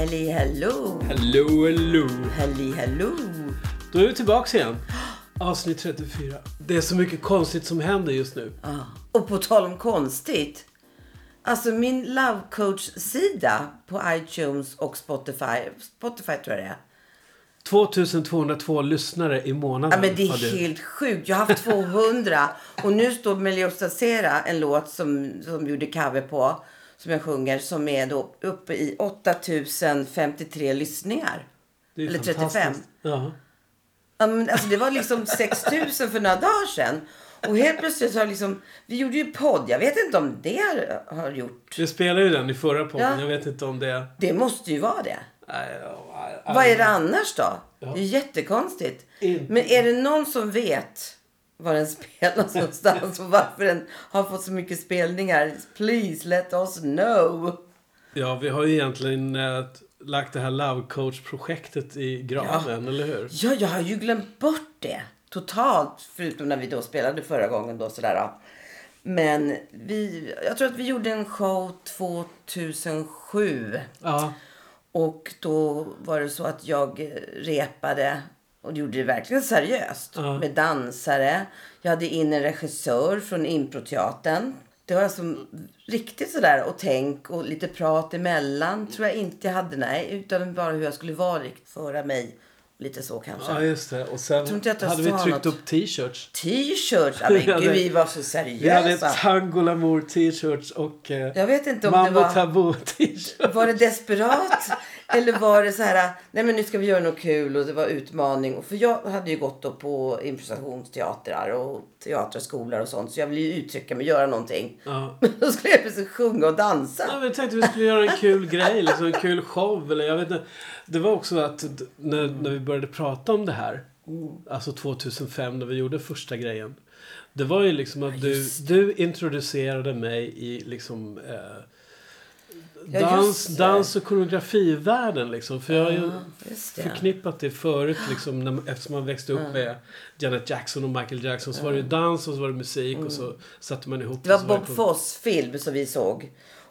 Halli hallå! Hello, hello. Halli hallå! Då är vi tillbaka igen. Avsnitt 34. Det är så mycket konstigt som händer just nu. Ja. Och på tal om konstigt. Alltså min love coach-sida på iTunes och Spotify. Spotify tror jag det är. 2202 lyssnare i månaden. Ja, men det är du. helt sjukt. Jag har haft 200 och nu står Meliodas Sera, en låt som, som gjorde cover på, som jag sjunger, som är då uppe i 8053 lyssningar. Eller 35. fantastiskt. Ja. Men alltså det var liksom 6000 för några dagar sedan. Och helt plötsligt så har liksom, vi gjorde ju podd. Jag vet inte om det har- gjort. Vi spelade ju den i förra podden. Ja. Jag vet inte om det... Det måste ju vara det. Nej, ja, ja, Vad är det annars då? Ja. Det är jättekonstigt. Inte. Men är det någon som vet var den spelas någonstans och varför den har fått så mycket spelningar? Please let us know. Ja, vi har ju egentligen äh, lagt det här Love Coach-projektet i graven, eller hur? Ja, jag har ju glömt bort det totalt. Förutom när vi då spelade förra gången då sådär. Då. Men vi, jag tror att vi gjorde en show 2007. Ja. Och då var det så att jag eh, repade och gjorde det verkligen seriöst. Ja. Med dansare. Jag hade in en regissör från improteatern. Det var alltså riktigt sådär och tänk och lite prat emellan. Tror jag inte jag hade, nej. Utan bara hur jag skulle vara, föra mig. Lite så kanske. ja, just det. Och sen hade vi tryckt något. upp t-shirts. T-shirts. Ja, men gud, vi var så Vi hade seriösa. Tango Lamour t-shirts och eh, Jag vet inte om det Mambo var... Taboo t-shirts. Var det desperat? Eller var det så här, nej men nu ska vi göra något kul och det var utmaning. Och För jag hade ju gått då på improvisationsteatrar och teaterskolor och sånt. Så jag ville ju uttrycka mig, göra någonting. Ja. Men då skulle jag plötsligt sjunga och dansa. Ja, men jag tänkte vi skulle göra en kul grej, liksom en kul show. Eller jag vet inte. Det var också att när, när vi började prata om det här, alltså 2005 när vi gjorde första grejen. Det var ju liksom att du, du introducerade mig i liksom eh, Ja, dans, det. dans och koreografivärlden liksom. För jag har ju Ja, det. förknippat det förut liksom, när, eftersom man växte upp med Janet Jackson och Michael Jackson. Så var det dans och så var det musik och så satte man ihop Mm. Det var Bob Foss film som vi såg.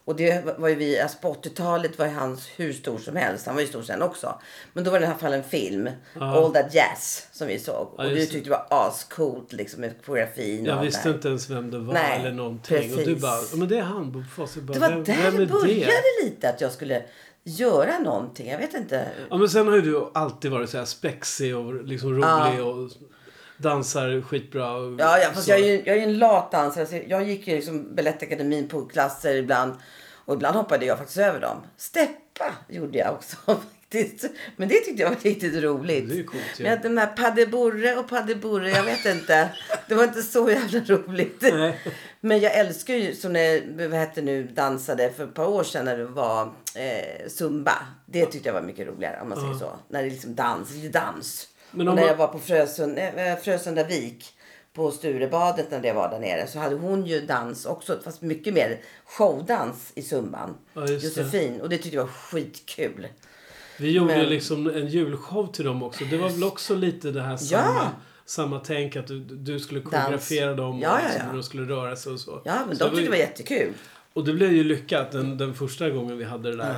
Och det var ju vi, alltså på 80-talet var ju han hur stor som helst. Han var ju stor sen också. Men då var det i alla fall en film. All That Jazz som vi såg. Ja, och det. tyckte det var ascoolt liksom med koreografin och Jag allt visste det här. inte ens vem det var Nej, eller någonting. Och du precis. bara, "Ja, men det är han Bob Fosse. Det var vem, där vem det började lite att jag skulle göra någonting. Jag vet inte. Ja men sen har ju du alltid varit så här spexig och liksom rolig och dansar skitbra. Och Ja, ja fast så. jag är ju jag är en lat dansare. Jag gick ju liksom Balettakademin på klasser ibland. Och ibland hoppade jag faktiskt över dem. Steppa gjorde jag också faktiskt. Men det tyckte jag var riktigt roligt. Det är coolt ju. Men de här paddeborre och paddeborre, jag vet inte. Det var inte så jävla roligt. Nej. Men jag älskar ju som när vad heter nu, dansade för ett par år sedan när det var eh, zumba. Det tyckte jag var mycket roligare om man säger så. När det är liksom dans, lite dans. Men när man- jag var på Frösund, eh, Frösundavik på Sturebadet när det var där nere så hade hon ju dans också fast mycket mer showdans i zumban. Ja, just det. Josefin och det tyckte jag var skitkul. Vi gjorde Men- liksom en julshow till dem också. Det var väl också lite det här samma, Ja. samma tänk att du, du skulle koreografera dem Ja, och ja, ja. hur de skulle röra sig och så. Ja men så de tyckte det var jättekul. Och det blev ju lyckat den, den första gången vi hade det där.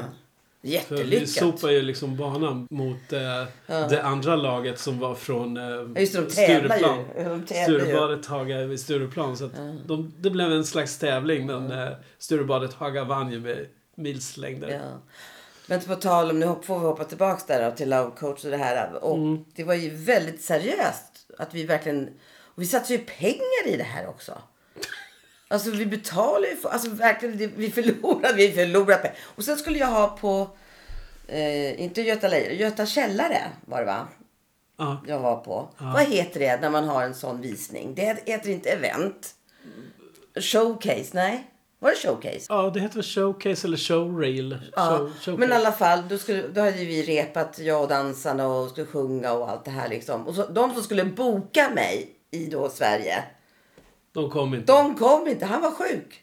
För vi Jättelyckat. sopade ju liksom banan mot eh, det andra laget som var från eh, Ja, just det, de tävlar ju. Stureplan. De. Sturebadet Haga vid Stureplan. Så att de, det blev en slags tävling men eh, Sturebadet Haga vann ju med milslängder. Ja. Men på tal om, nu får vi hoppa tillbaks där då, till Love Coach och det här. Och Mm. det var ju väldigt seriöst. Att vi verkligen, och vi satsade ju pengar i det här också. Alltså vi betalar ju, för, alltså verkligen, det- vi förlorade, vi förlorade pengar. Och sen skulle jag ha på, eh, inte Göta Lejon, Göta Källare var det va? Ja. Jag var på. Vad heter det när man har en sån visning? Det heter inte event. Showcase, nej? Var det showcase? ja, det heter väl showcase eller showreel. Ja, Show, showcase. men i alla fall, då, skulle, då hade vi repat, jag och dansarna och skulle sjunga och allt det här liksom. Och så, de som skulle boka mig i då Sverige, De kom inte. de kom inte. Han var sjuk.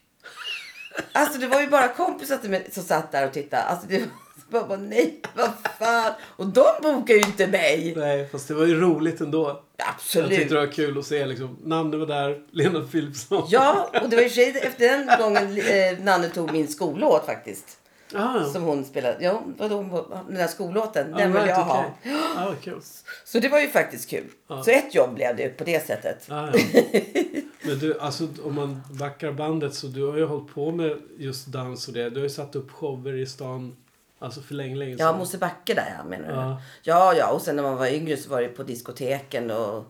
Alltså det var ju bara kompisar till mig som satt där och tittade. Alltså det var bara, nej, vad fan. Och de bokar ju inte mig. Nej, fast det var ju roligt ändå. Jag Absolut. tyckte det var kul att se liksom. Nanne var där, Lena Philipsson. Ja, och det var ju sig efter den gången eh, Nanne tog min skollåt faktiskt. Ah, ja. Som hon spelade. Ja, vadå, den där skollåten. Ah, den vill right, jag ha. okej. Ja, kul. Så det var ju faktiskt kul. Så ett jobb blev det på det sättet. Ah, ja. Men du, alltså om man backar bandet så du har ju hållit på med just dans och det. Du har ju satt upp shower i stan alltså för länge, länge Ja, sedan. Mosebacke där ja, menar du? Ja. Ja, ja. Och sen när man var yngre så var det på diskoteken och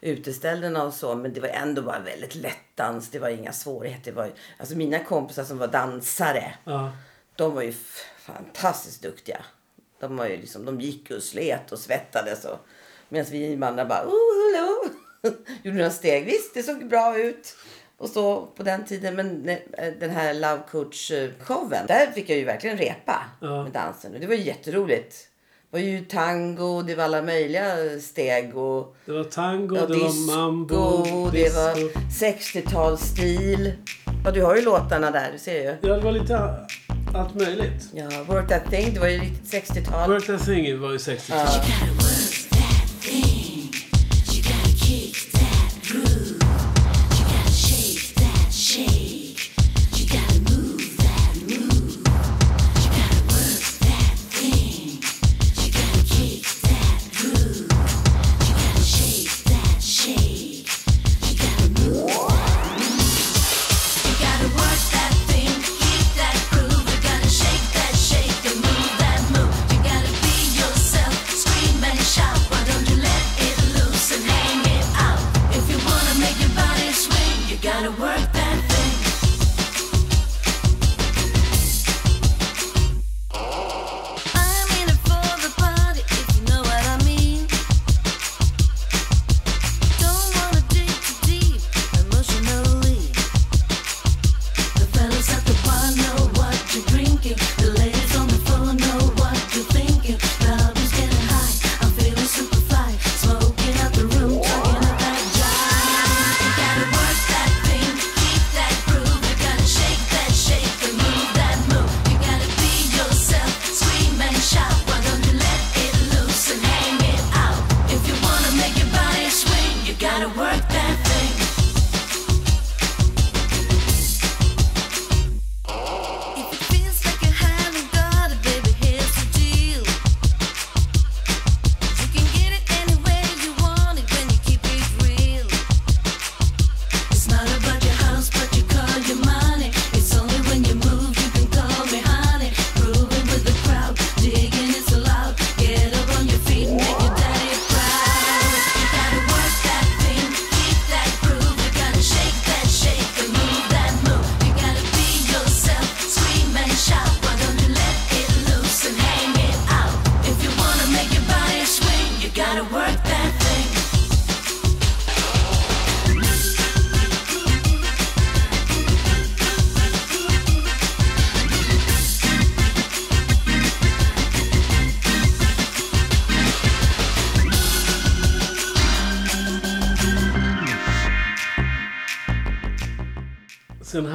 uteställena och så. Men det var ändå bara väldigt lätt dans. Det var inga svårigheter. Det var, alltså mina kompisar som var dansare. Ja. De var ju fantastiskt duktiga. De, var ju liksom, de gick och slet och svettades. Och, medan vi invandrare bara... Oh, hello. Gjorde några steg. Visst, det såg bra ut. Och så på den tiden. Men eh, den här Love Coach-showen. Där fick jag ju verkligen repa Ja. med dansen. Och det var ju jätteroligt. Det var ju tango, det var alla möjliga steg. Och, Det var tango, Ja, det var mambo, det disco. var 60-talsstil. Ja, du har ju låtarna där, du ser ju. Ja, det var lite allt möjligt. Ja, Work That Thing, det var ju riktigt 60-tal. Work That Thing var ju 60 Ja.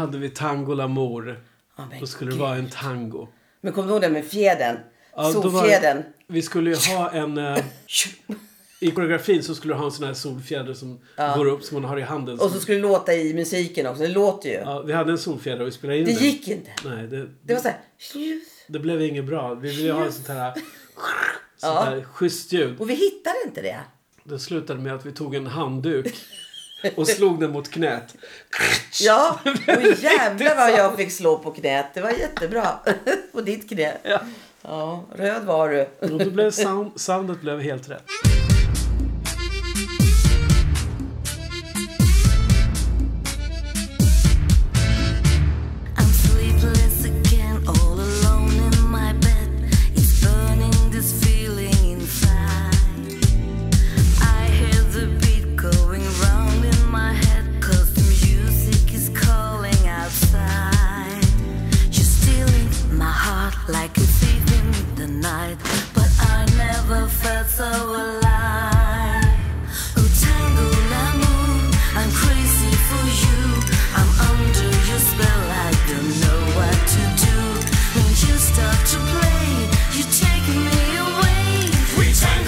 Hade vi Tango Lamour. Ja, men Då skulle det gud. vara en tango. Men kommer du ihåg det med fjädern? Ja, var- Solfjädern. Vi skulle ju ha en... Eh, I koreografin så skulle du ha en sån här solfjäder som går upp som man har i handen. Och så skulle det låta i musiken också. Det låter ju. Ja, vi hade en solfjäder och vi spelade in Det den. gick inte. Nej, det, Det var så här... det blev inget bra. Vi ville ha ett sånt här... Sånt Ja. här schysst ljud. Och vi hittade inte det. Det slutade med att vi tog en handduk och slog den mot knät. Ja, och jävlar vad jag fick slå på knät. Det var jättebra. på ditt knä. Ja. Ja, röd var du. Och då blev sound, soundet blev helt rätt. We turn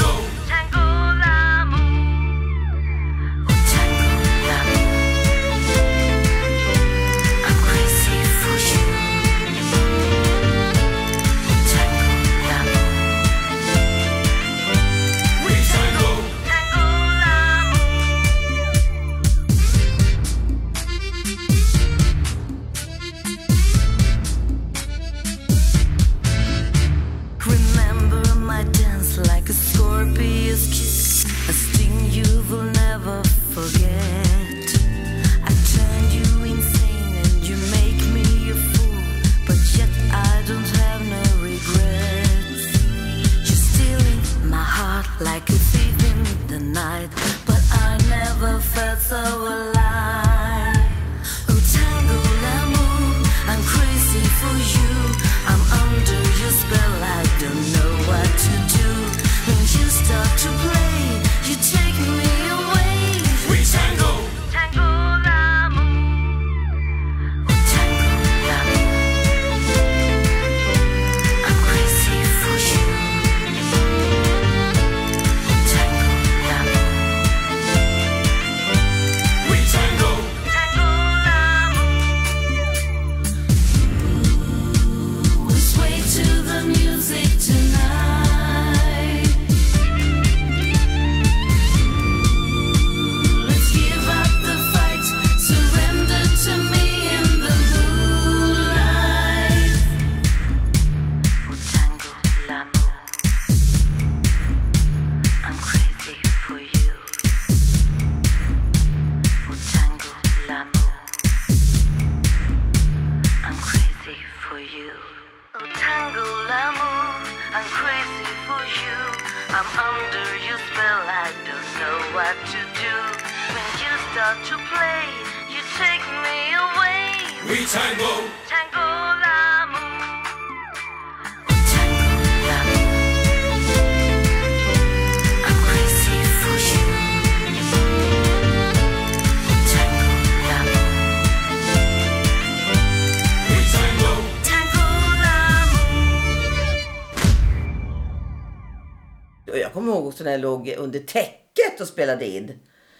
Och jag kommer ihåg också när jag låg under täcket och spelade in.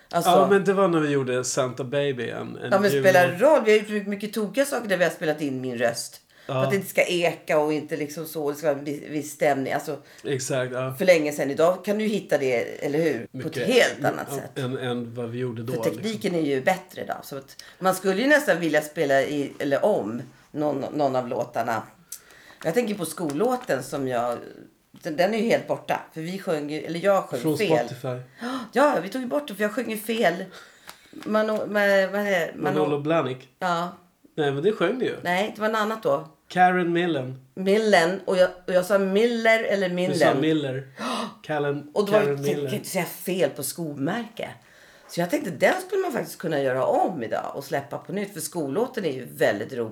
Alltså, Ja, men det var när vi gjorde Santa Baby. En, en Ja men spelar roll. Vi har gjort mycket, mycket tokiga saker där vi har spelat in min röst. För Ja. att det inte ska eka och inte liksom så. Det ska vara en viss, stämning. Alltså Exakt, ja. för länge sedan. Idag kan du hitta det, eller hur? På ett helt annat sätt. Än, än vad vi gjorde då. För liksom. tekniken är ju bättre idag. Så att man skulle ju nästan vilja spela i, eller om någon, någon av låtarna. Jag tänker på skollåten som jag... Den, den är ju helt borta. För vi sjöng eller jag sjöng Från fel. Spotify. Ja, vi tog bort det för jag sjöng ju fel. Mano, med, vad är det? Manolo Blahnik. Ja, Nej, men det sjöng du ju. nej, det var något annat då. Karen Millen. Millen och jag, och jag sa Miller eller Du sa Millen. Miller. Karen, och då Karen kan jag Miller. inte säga fel på skomärke. Så jag tänkte den skulle man faktiskt kunna göra om idag och släppa på nytt. För skollåten är ju väldigt rolig.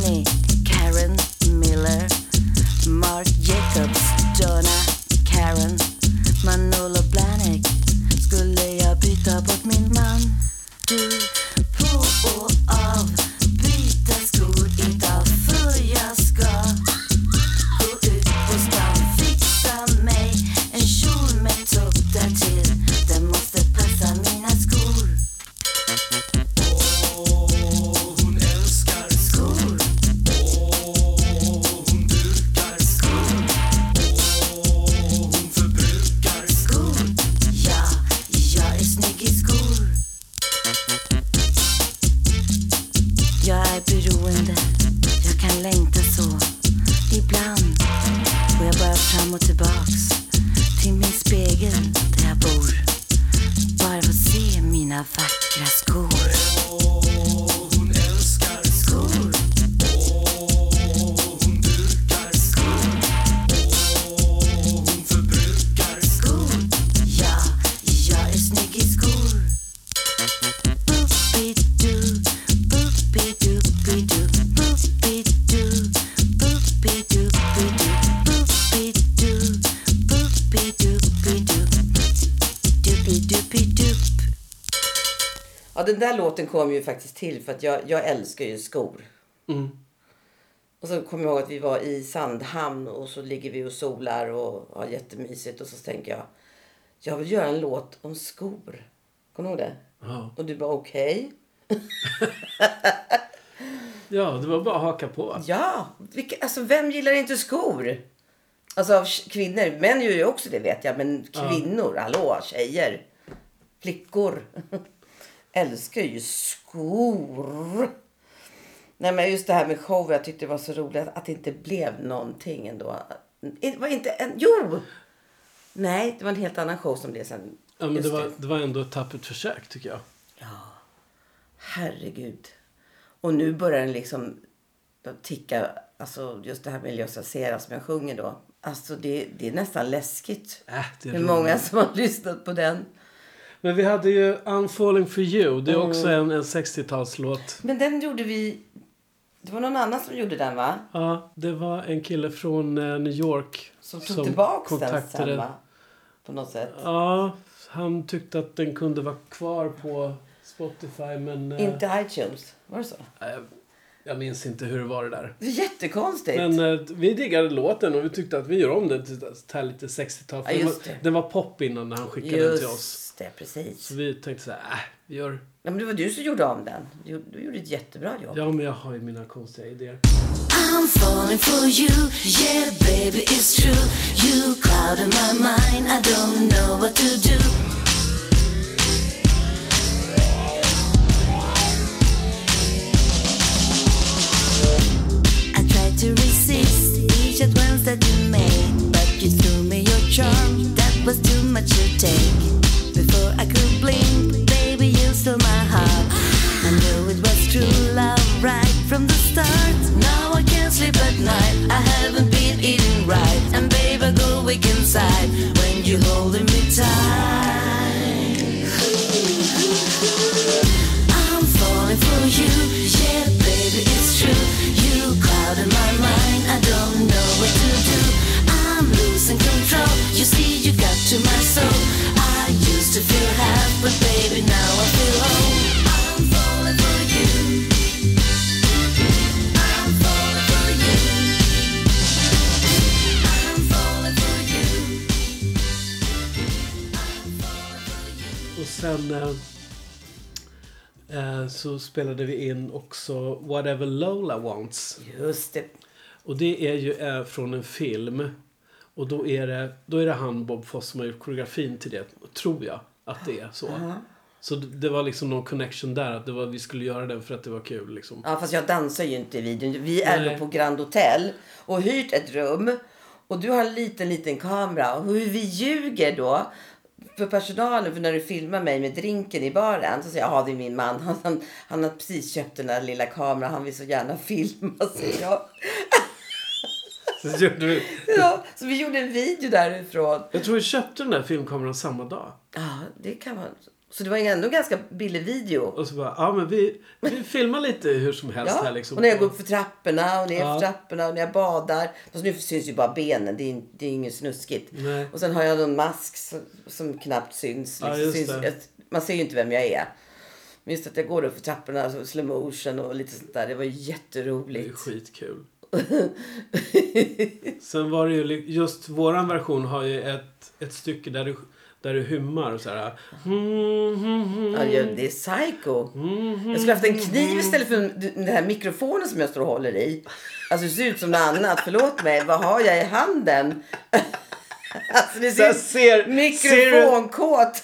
Karen Miller Mark Jacobs, Donna, den där låten kom ju faktiskt till för att jag, jag älskar ju skor. Mm. Och så kommer jag ihåg att vi var i Sandhamn och så ligger vi och solar och har jättemysigt. Och så tänker jag, jag vill göra en låt om skor. Kommer du ihåg det? Ja. Och du bara okej. ja, det var bara att haka på. Ja, vilka, alltså vem gillar inte skor? Alltså av kvinnor. Män gör ju också det vet jag. Men kvinnor, hallå, tjejer, flickor. Älskar ju skor. Nej men just det här med show, jag tyckte det var så roligt att det inte blev någonting ändå. Det var inte en, jo! Nej, det var en helt annan show som blev sen. Ja, men det var, det. det var ändå ett tappert försök tycker jag. Herregud. Och nu börjar den liksom ticka. Alltså just det här med Ljosa Sera som jag sjunger då. Alltså det, det är nästan läskigt. Äh, det är Hur många som har lyssnat på den. Men vi hade ju I'm falling for you. Det är också Mm. en, en 60-talslåt. Men den gjorde vi... Det var någon annan som gjorde den va? Ja, det var en kille från eh, New York. Som tog tillbaks den sen kontaktade- va? På något sätt. Ja, han tyckte att den kunde vara kvar på Spotify men... eh, Inte iTunes. Var det så? eh, jag minns inte hur det var det där. Det är jättekonstigt. Men eh, vi diggade låten och vi tyckte att vi gör om den till lite 60-tal. För Ja, den, var, den var pop innan när han skickade den till oss. Det, precis. Så vi tänkte så här, äh, vi gör... Ja, men det var du som gjorde om den. Du, du gjorde ett jättebra jobb. Ja, men jag har ju mina konstiga idéer. I'm falling for you, yeah, baby, it's true. You cloud in my mind, I don't know what to do. Så spelade vi in också Whatever Lola Wants. Just det. Och det är ju eh, från en film. Och då är, det, då är det han, Bob Foss, som har gjort koreografin till det. Tror jag att det är så. Så det var liksom någon connection där. Att det var, vi skulle göra den för att det var kul. Liksom. Ja, fast jag dansar ju inte i videon. Vi är Nej. på Grand Hotel och hyrt ett rum. Och du har en liten, liten kamera. Och hur vi ljuger då för personalen, för när du filmar mig med drinken i baren så säger jag, ja det är min man. Han, han, han har precis köpt den där lilla kameran. Han vill så gärna filma, säger jag. Så gjorde vi, Ja, så vi gjorde en video därifrån. jag tror vi köpte den där filmkameran samma dag. Ja, det kan man. Så det var ändå en ganska billig video. Och så bara, ja men vi, vi filmar lite hur som helst Ja, här liksom. och när jag går upp för trapporna och ner Ja. för trapporna och när jag badar. Fast nu syns ju bara benen, det är, det är inget snuskigt. Nej. Och sen har jag någon mask som, som knappt syns. Ja, Liksom, just syns jag, man ser ju inte vem jag är. Men just att jag går upp för trapporna, alltså slow motion och lite sånt där. Det var ju Det är jätteroligt. skitkul. Sen var det ju just våran version har ju ett, ett stycke där du, där du hummar och så här. Ja, det är psycho. Jag skulle haft en kniv istället för den här mikrofonen som jag står och håller i. Alltså det ser ut som något annat. Förlåt mig. Vad har jag i handen? Alltså det ser ser- mikrofonkåt.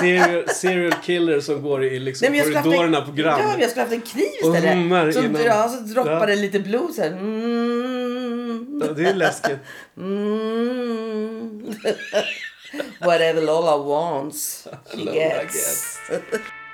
Serial, serial killer som går i liksom Nej, haft en- korridorerna på Grand. Ja, jag skulle haft en kniv istället. så, innan. ja, så droppar det lite blod så här. Mm. Ja, det är läskigt. Mm. Whatever Lola wants, she Lola gets. gets.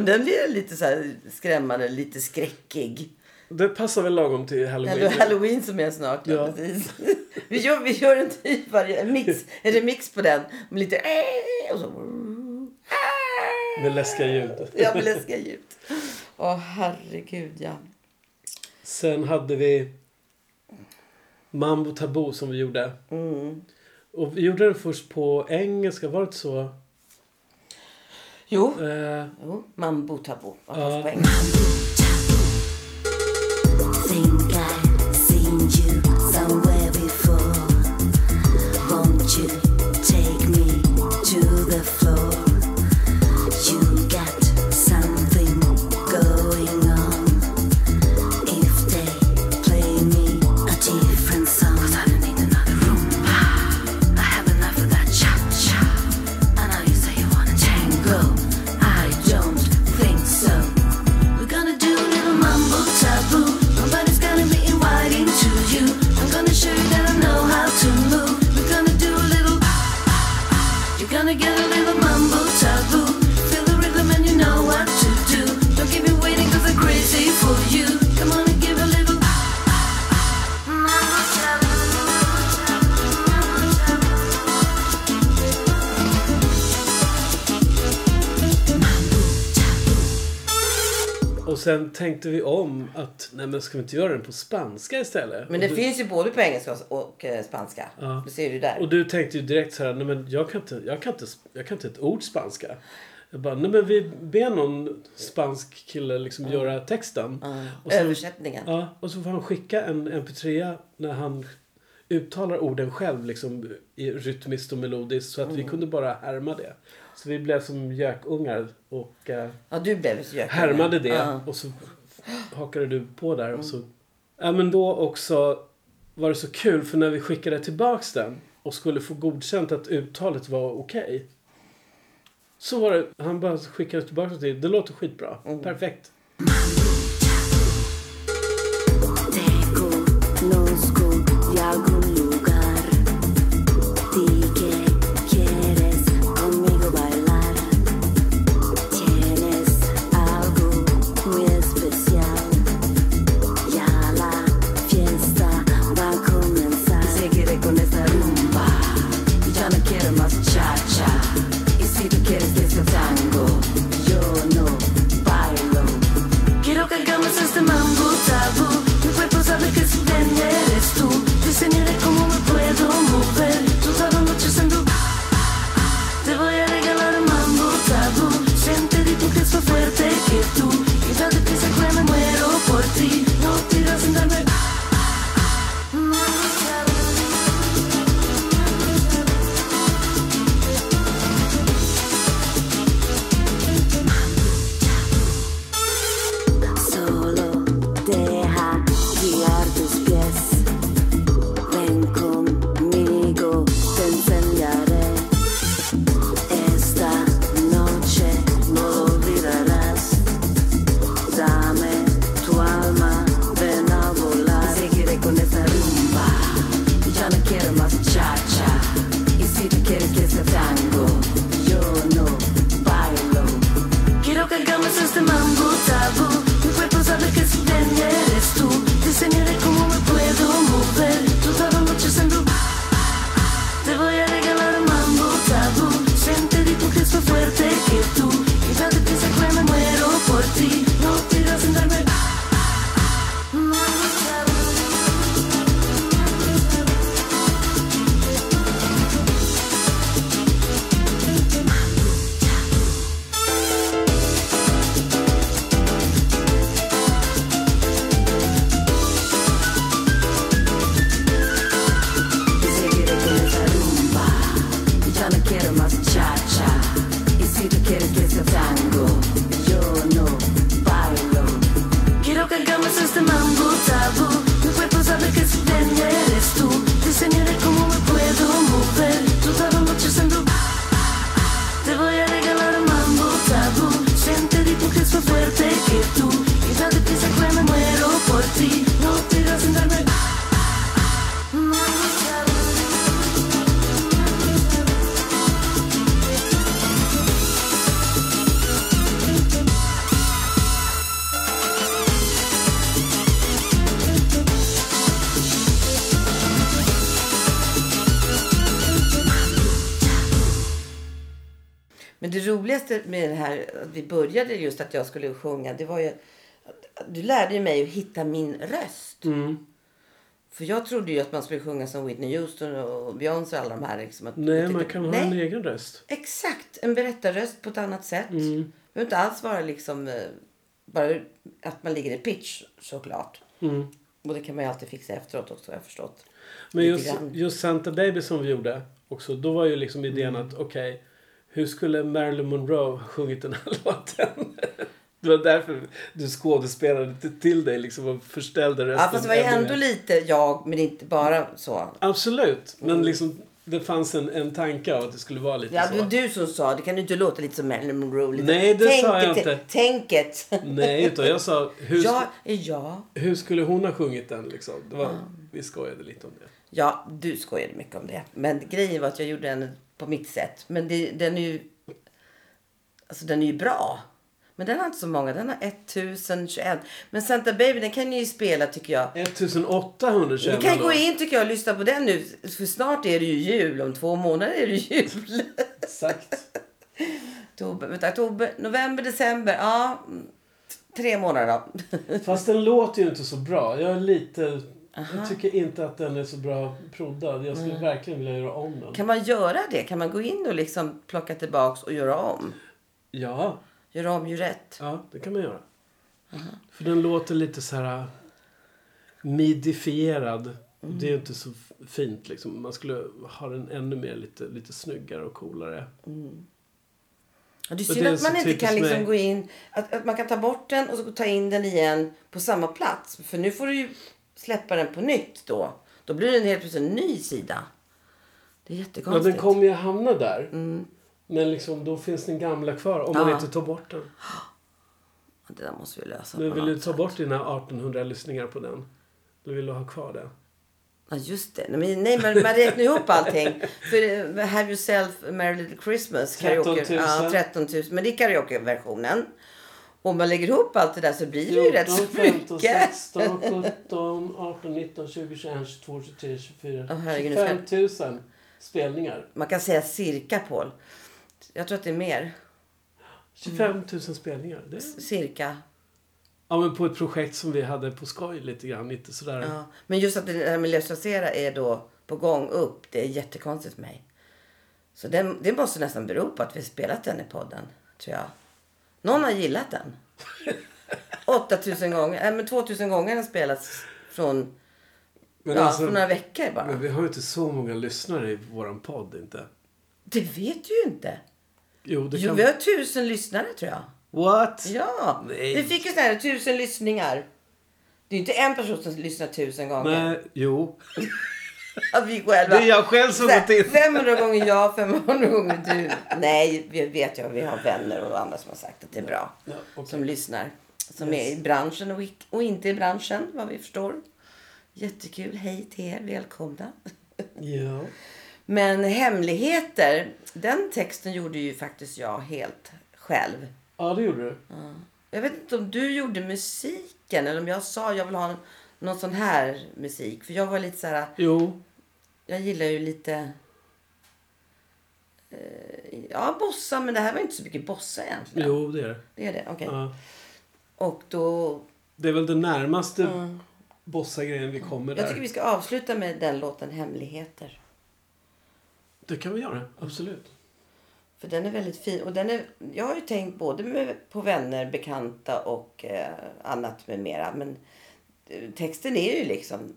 men den blir lite så här skrämmande, lite skräckig. Det passar väl lagom till Halloween. Eller Halloween som är snart. Ja. Ja. Precis. Vi, gör, vi gör en typ en mix, en remix på den. Med lite och så. Med läskiga ljud. Ja, med läskiga ljud. Åh herregud ja. Sen hade vi Mambo Taboo som vi gjorde. Mm. Och vi gjorde den först på engelska, var det inte så? Jo, Eh, jo mambo. Ja. Ja. Poäng. Sen tänkte vi om att nej men ska vi inte göra den på spanska istället? Men det du, finns ju både på engelska och, eh, spanska. Ja. Det ser du där. Och du tänkte ju direkt så här, nej men jag kan inte, jag kan inte, jag kan inte ett ord spanska. Jag bara, nej men vi ber någon spansk kille liksom göra texten. Och sen- Översättningen. Ja, och så får han skicka en mp3 när han uttalar orden själv liksom i rytmiskt och melodiskt så att vi kunde bara härma det. Så vi blev som gökungar och eh, Ja, du blev härmade det Ja. och så hakade du på där och så... Ja men då också var det så kul för när vi skickade tillbaks den och skulle få godkänt att uttalet var okej. Så var det, han bara skickade tillbaka till det låter skitbra, perfekt. maximum. Roligaste med det här, att vi började just att jag skulle sjunga, det var ju du lärde mig att hitta min röst. Mm. För jag trodde ju att man skulle sjunga som Whitney Houston och Beyoncé och alla de här. Liksom, att, Nej, man kan ha Nej, en egen röst. Exakt, en berättarröst på ett annat sätt. Mm. Det inte alls vara liksom eh, bara att man ligger i pitch såklart. Mm. Och det kan man ju alltid fixa efteråt också har jag förstått. Men just, just Santa Baby som vi gjorde också, då var ju liksom idén Mm. att okej, hur skulle Marilyn Monroe ha sjungit den här låten? Det var därför du skådespelade till- dig liksom och förställde rösten. Ja, fast det var ju ändå lite jag, men inte bara så. Absolut, men Mm. liksom det fanns en, en tanke av att det skulle vara lite Ja, så. det var du som sa det kan ju inte låta lite som Marilyn Monroe. Lite. Nej, det sa jag Tänket, inte. Tänket. Nej, utan jag sa hur, Jag är jag. hur skulle hon ha sjungit den liksom? Det var, Vi skojade lite om det. Ja, du skojade mycket om det. Men grejen var att jag gjorde den på mitt sätt. Men det, den är ju... Alltså den är ju bra. Men den har inte så många. Den har 1021. Men Santa Baby den kan ni ju spela tycker jag. 1821 Vi kan då. gå in tycker jag och lyssna på den nu. För snart är det ju jul. Om två månader är det jul. Exakt. Oktober, vänta, oktober, november, december. Ja, mm, tre månader då. Fast den låter ju inte så bra. Jag är lite... Jag tycker inte att den är så bra proddad. Jag skulle verkligen vilja göra om den. Kan man göra det? Kan man gå in och liksom plocka tillbaks och göra om? Ja, Göra om, gör rätt. ja, det kan man göra. För den låter lite så här midifierad. Det är inte så fint liksom. Man skulle ha den ännu mer lite, lite snyggare och coolare. Ja, det är synd att man inte kan liksom mig. gå in, att, att man kan ta bort den och så ta in den igen på samma plats. För nu får du ju släppa den på nytt då. Då blir det en helt plötsligt en ny sida. Det är Ja, jättekonstigt. den kommer ju hamna där. Men liksom, då finns den gamla kvar om man Ja. inte tar bort den. Det där måste vi lösa på vill du ta sätt. bort dina 1800 lyssningar på den. Då vill du ha kvar det. Ja, just det. Nej, men, nej, men man räknar ihop allting. För eh, Have Yourself a Merry Little Christmas. 13 000. Karaoke, ja, 13 000. Men det är karaokeversionen. Om man lägger ihop allt det där så blir det ju rätt så 15, mycket. 16, 17, 18, 19, 20, 21, 22, 23, 24. Åh, herregud, nu 25 000 spelningar. Man kan säga cirka, Paul. Jag tror att det är mer. 25 000 spelningar. Det är... Cirka. Ja, men på ett projekt som vi hade på skoj lite grann. Inte sådär. Ja. Men just att det här med lösrasera är då på gång upp. Det är jättekonstigt för mig. Så det, det måste nästan bero på att vi spelat den i podden. Tror jag. Någon har gillat den. 8000 gånger. Nej men 2000 gånger har den spelats från, Men ja, alltså, från några veckor bara. men vi har ju inte så många lyssnare i våran podd inte. Det vet du ju inte. Jo, det Jo, kan... vi har tusen lyssnare tror jag. What? Ja, Nej. vi fick ju sådana här tusen lyssningar. Det är ju inte en person som lyssnar tusen gånger. Nej, jo. Ja, vi själva. Det är jag själv som gått in. 500 gånger jag, 500 gånger du. Nej, vi vet ju. Vi har vänner och andra som har sagt att det är bra. Ja, okej. Som lyssnar. Som är i branschen och, och inte i branschen, vad vi förstår. Jättekul. Hej till er. Välkomna. Ja. Men hemligheter, den texten gjorde ju faktiskt jag helt själv. ja, det gjorde du. Jag vet inte om du gjorde musiken eller om jag sa jag vill ha någon sån här musik. För jag var lite så här, Jo. jag gillar ju lite eh, ja, bossa, men det här var inte så mycket bossa egentligen. Jo, det är det. Det är det, okej. Ja. Och då, Det är väl den närmaste bossa-grejen vi kommer jag tycker där. vi ska avsluta med den låten Hemligheter. Det kan vi göra, absolut. För den är väldigt fin. Och den är, jag har ju tänkt både med, på vänner, bekanta och eh, annat med mera. Men texten är ju liksom,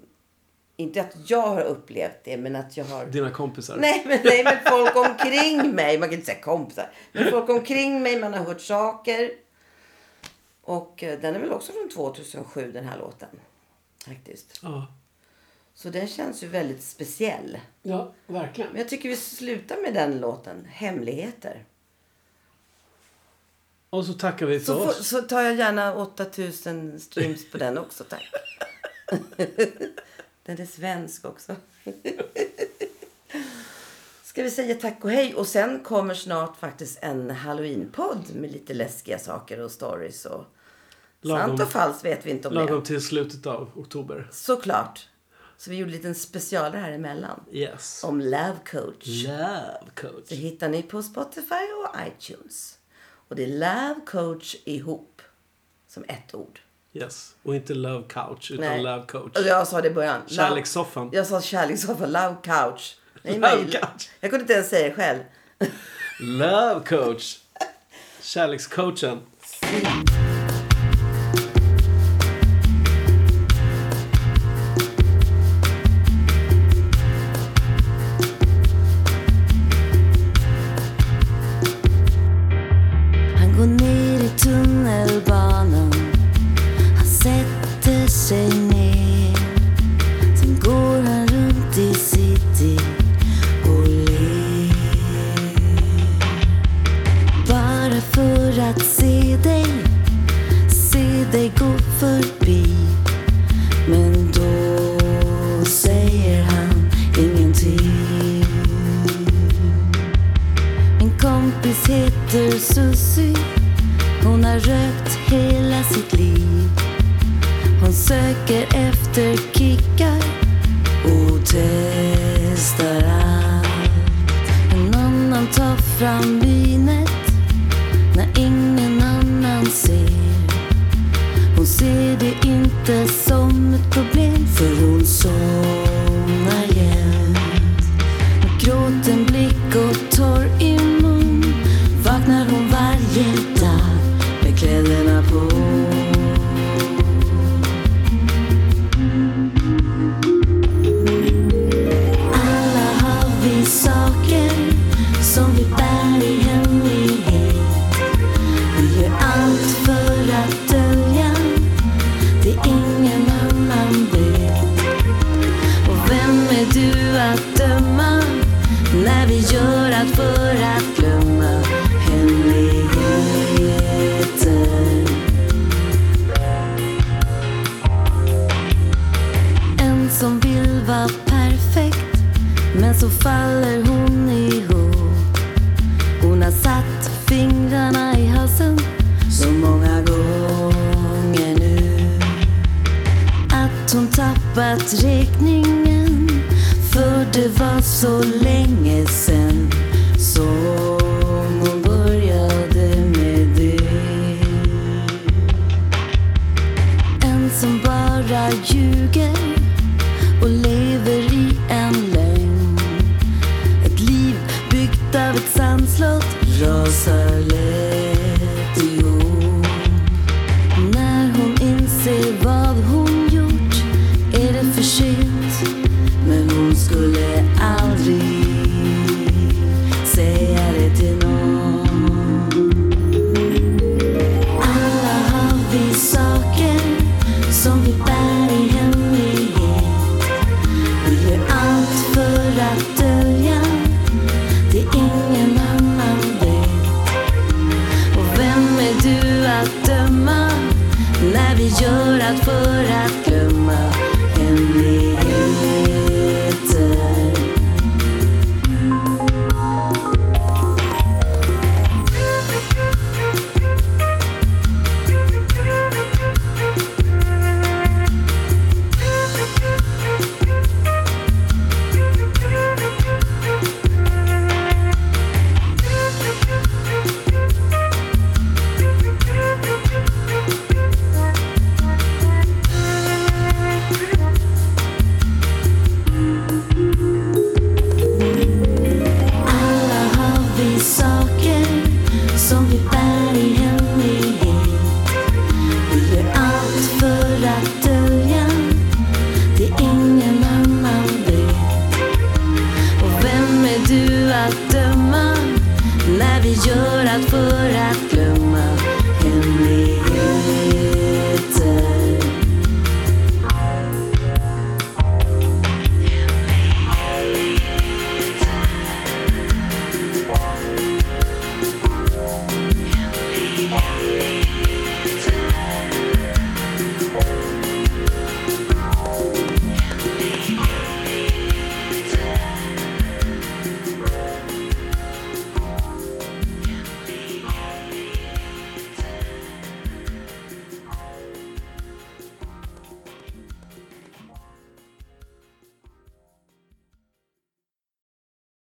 inte att jag har upplevt det, men att jag har Dina kompisar. Nej men, nej, men folk omkring mig. Man kan inte säga kompisar. Men folk omkring mig. Man har hört saker. Och eh, den är väl också från 2007 den här låten. Faktiskt. Ja. Så den känns ju väldigt speciell. ja, verkligen. Men jag tycker vi slutar med den låten. Hemligheter. Och så tackar vi för så, oss. Så tar jag gärna 8000 streams på den också, tack. den är svensk också. Ska vi säga tack och hej? Och sen kommer snart faktiskt en halloweenpodd med lite läskiga saker och stories. Och... Lagom, Sant och falskt vet vi inte om lagom det. till slutet av oktober. Såklart. Så vi gjorde en liten specialare här emellan. Yes. Om Love Coach. Love Coach. Det hittar ni på Spotify och iTunes. Och det är Love Coach ihop. Som ett ord. Yes. Och inte Love Couch, utan Nej. Love Coach. Och jag sa det i början. Kärlekssoffan. Jag sa kärlekssoffan. Love Couch. Nej, love mig. Couch. Jag kunde inte ens säga det själv. love Coach. Kärlekscoachen. vinet när ingen annan ser. Hon ser det inte som ett problem för hon såg